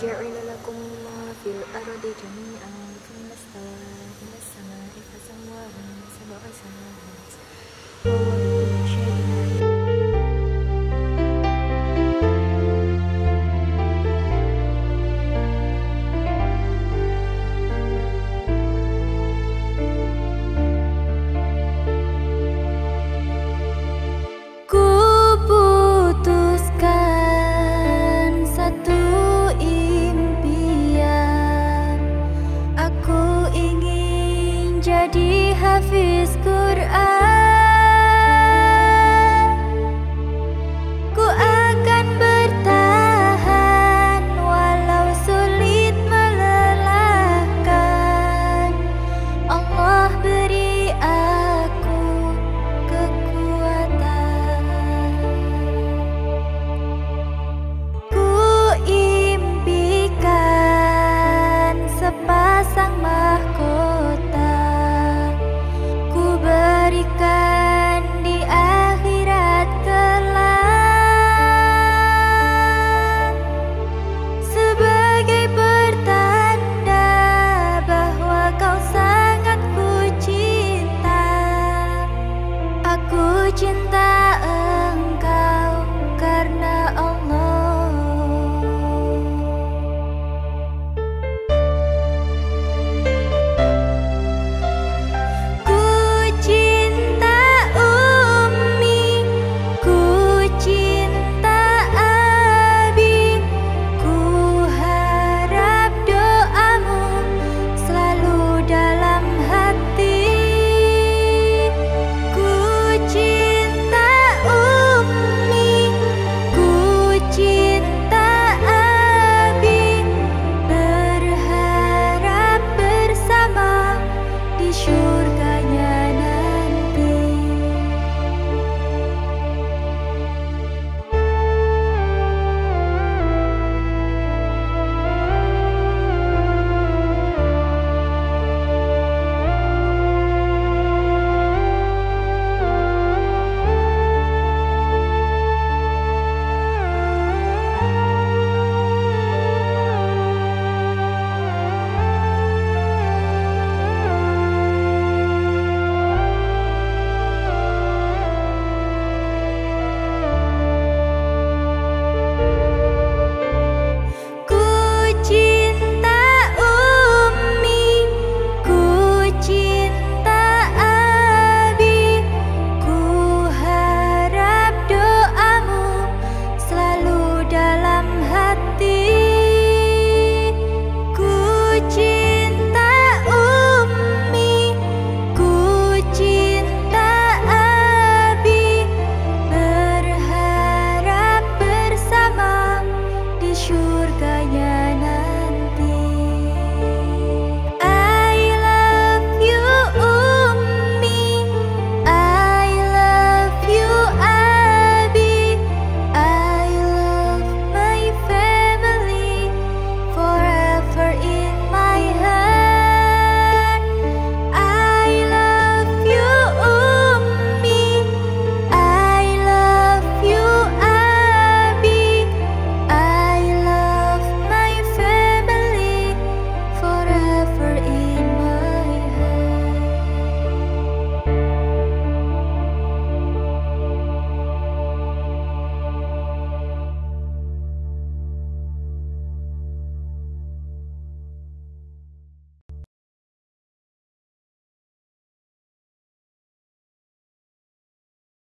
ja'ala lakum ma fil ardi jami'an kama stawa ila as-sama'i